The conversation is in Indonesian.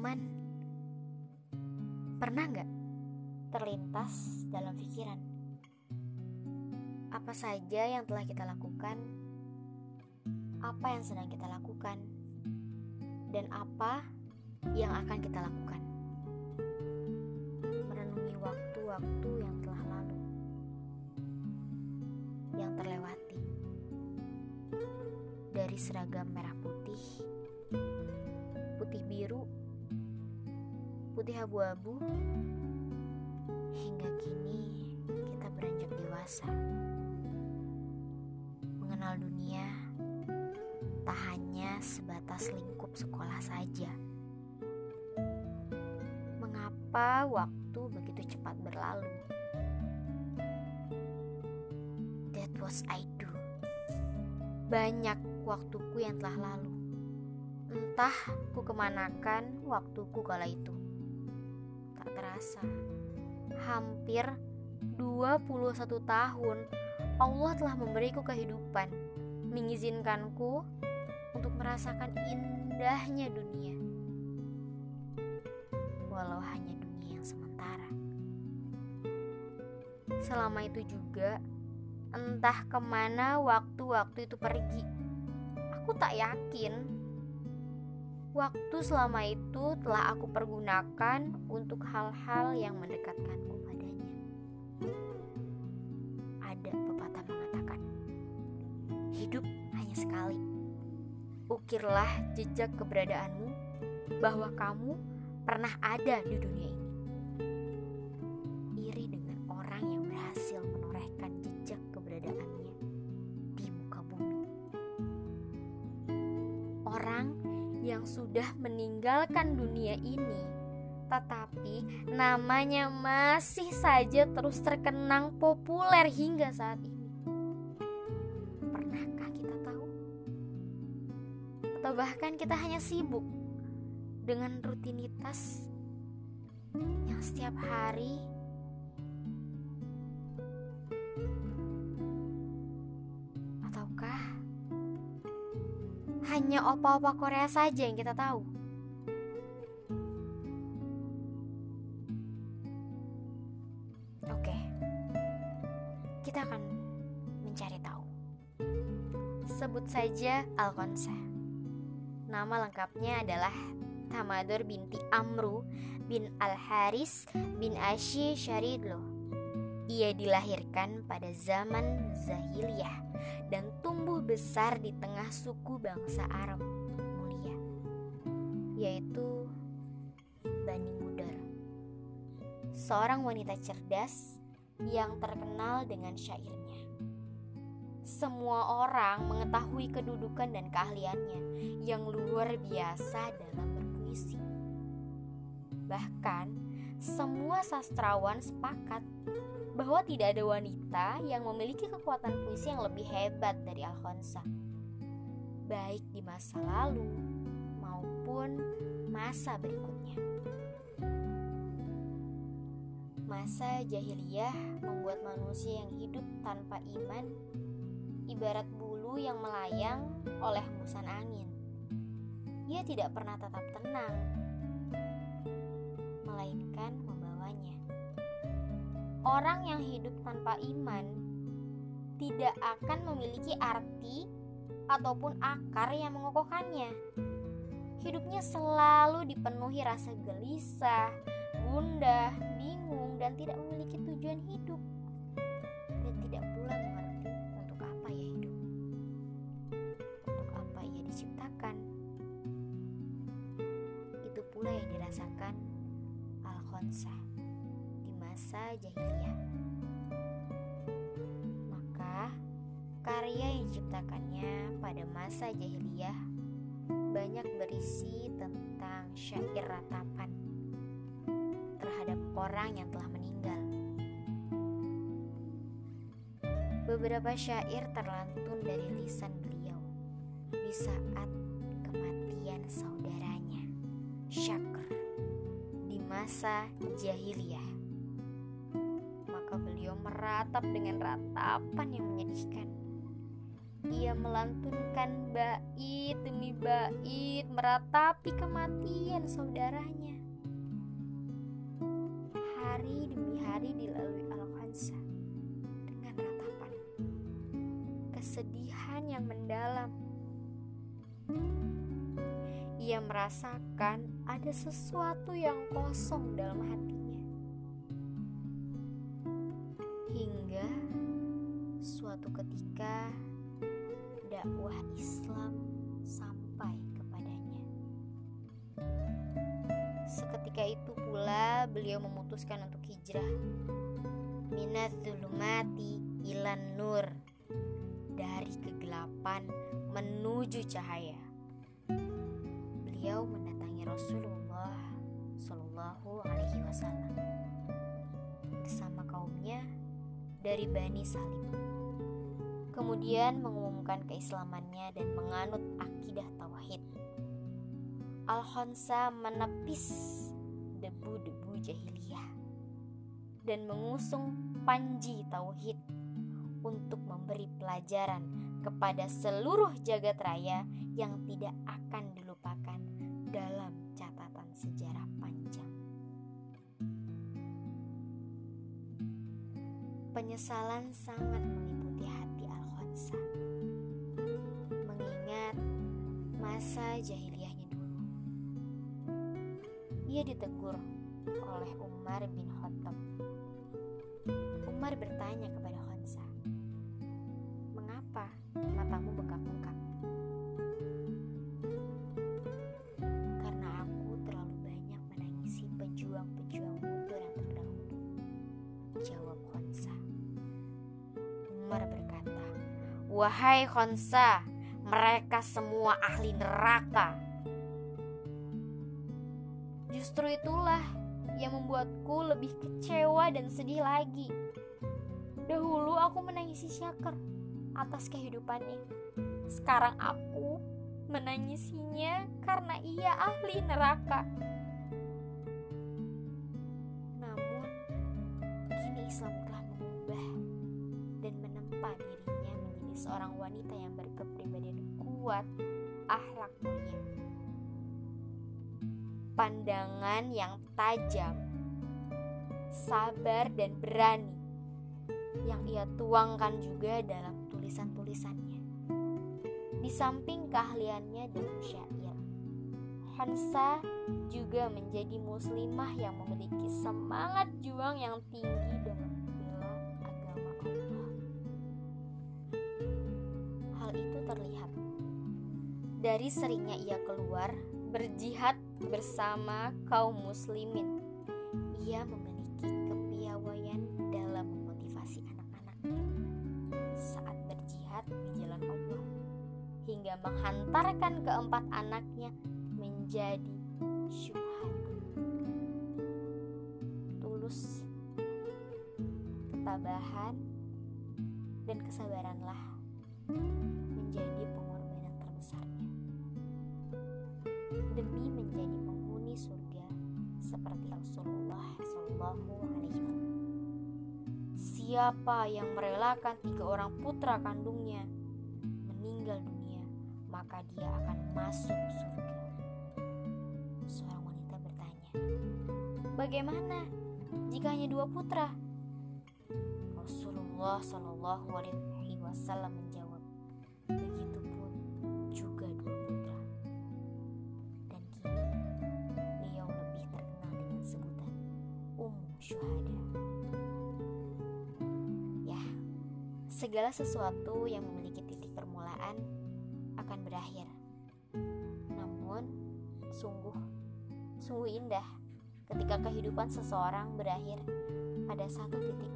teman, pernah nggak terlintas dalam pikiran? Apa saja yang telah kita lakukan, apa yang sedang kita lakukan, dan apa yang akan kita lakukan? Merenungi waktu-waktu yang telah lalu, yang terlewati. Dari seragam merah putih, putih biru putih abu-abu. Hingga kini kita beranjak dewasa. Mengenal dunia tak hanya sebatas lingkup sekolah saja. Mengapa waktu begitu cepat berlalu? That was I do. Banyak waktuku yang telah lalu. Entah ku kemanakan waktuku kala itu terasa. Hampir 21 tahun Allah telah memberiku kehidupan mengizinkanku untuk merasakan indahnya dunia. Walau hanya dunia yang sementara. Selama itu juga entah ke mana waktu-waktu itu pergi aku tak yakin Waktu selama itu telah aku pergunakan untuk hal-hal yang mendekatkanku padanya. Ada pepatah mengatakan, hidup hanya sekali. Ukirlah jejak keberadaanmu bahwa kamu pernah ada di dunia ini. Yang sudah meninggalkan dunia ini, tetapi namanya masih saja terus terkenang populer hingga saat ini. Pernahkah kita tahu? Atau bahkan kita hanya sibuk dengan rutinitas yang setiap hari hanya opa-opa Korea saja yang kita tahu. Oke, kita akan mencari tahu. Sebut saja Alkonsa. Nama lengkapnya adalah Tamadur binti Amru bin Al-Haris bin Ashi Syaridlo. Ia dilahirkan pada zaman Zahiliyah dan tumbuh besar di tengah suku bangsa Arab mulia, yaitu Bani Mudar. Seorang wanita cerdas yang terkenal dengan syairnya. Semua orang mengetahui kedudukan dan keahliannya yang luar biasa dalam berpuisi. Bahkan, semua sastrawan sepakat bahwa tidak ada wanita yang memiliki kekuatan puisi yang lebih hebat dari Alfonsa, baik di masa lalu maupun masa berikutnya. Masa jahiliyah membuat manusia yang hidup tanpa iman ibarat bulu yang melayang oleh hembusan angin. Ia tidak pernah tetap tenang, melainkan Orang yang hidup tanpa iman tidak akan memiliki arti ataupun akar yang mengokohkannya. Hidupnya selalu dipenuhi rasa gelisah, gundah, bingung, dan tidak memiliki tujuan hidup, dan tidak pula mengerti untuk apa ia hidup, untuk apa ia diciptakan. Itu pula yang dirasakan Al-Khonsah masa jahiliyah. Maka, karya yang diciptakannya pada masa jahiliyah banyak berisi tentang syair ratapan terhadap orang yang telah meninggal. Beberapa syair terlantun dari lisan beliau di saat kematian saudaranya, Syakr, di masa jahiliyah meratap dengan ratapan yang menyedihkan. ia melantunkan bait demi bait meratapi kematian saudaranya. Hari demi hari dilalui Al-Khansa dengan ratapan kesedihan yang mendalam. Ia merasakan ada sesuatu yang kosong dalam hatinya. Hingga suatu ketika dakwah Islam sampai kepadanya. Seketika itu pula beliau memutuskan untuk hijrah. Minat zulumati ilan nur dari kegelapan menuju cahaya. Beliau mendatangi Rasulullah Shallallahu dari Bani Salim kemudian mengumumkan keislamannya dan menganut akidah tauhid. Al-Khansa menepis debu-debu jahiliyah dan mengusung panji tauhid untuk memberi pelajaran kepada seluruh jagat raya yang tidak akan Penyesalan sangat meliputi hati bangsa. Mengingat masa jahiliyahnya dulu. Ia ditegur oleh Umar bin Khattab. Umar bertanya kepada Khansa, "Mengapa matamu bengkak-bengkak?" Wahai Khonsa, mereka semua ahli neraka. Justru itulah yang membuatku lebih kecewa dan sedih lagi. Dahulu aku menangisi Syakir atas kehidupannya. Sekarang aku menangisinya karena ia ahli neraka. Yang berkepribadian kuat, akhlak mulia. Pandangan yang tajam, sabar dan berani yang ia tuangkan juga dalam tulisan-tulisannya. Di samping keahliannya dalam syair, Hansa juga menjadi muslimah yang memiliki semangat juang yang tinggi dalam Dari seringnya ia keluar berjihad bersama kaum muslimin, ia memiliki kepiawaian dalam memotivasi anak-anaknya. Saat berjihad di jalan Allah hingga menghantarkan keempat anaknya menjadi syuhada. Tulus, ketabahan, dan kesabaranlah menjadi pengorbanan terbesarnya Siapa yang merelakan tiga orang putra kandungnya meninggal dunia, maka dia akan masuk surga. Seorang wanita bertanya, "Bagaimana jika hanya dua putra?" Rasulullah Shallallahu Alaihi Wasallam menjawab, Begitupun juga dua putra. Dan kini beliau lebih terkenal dengan sebutan Ummu Syuhada. Segala sesuatu yang memiliki titik permulaan akan berakhir. Namun, sungguh, sungguh indah ketika kehidupan seseorang berakhir pada satu titik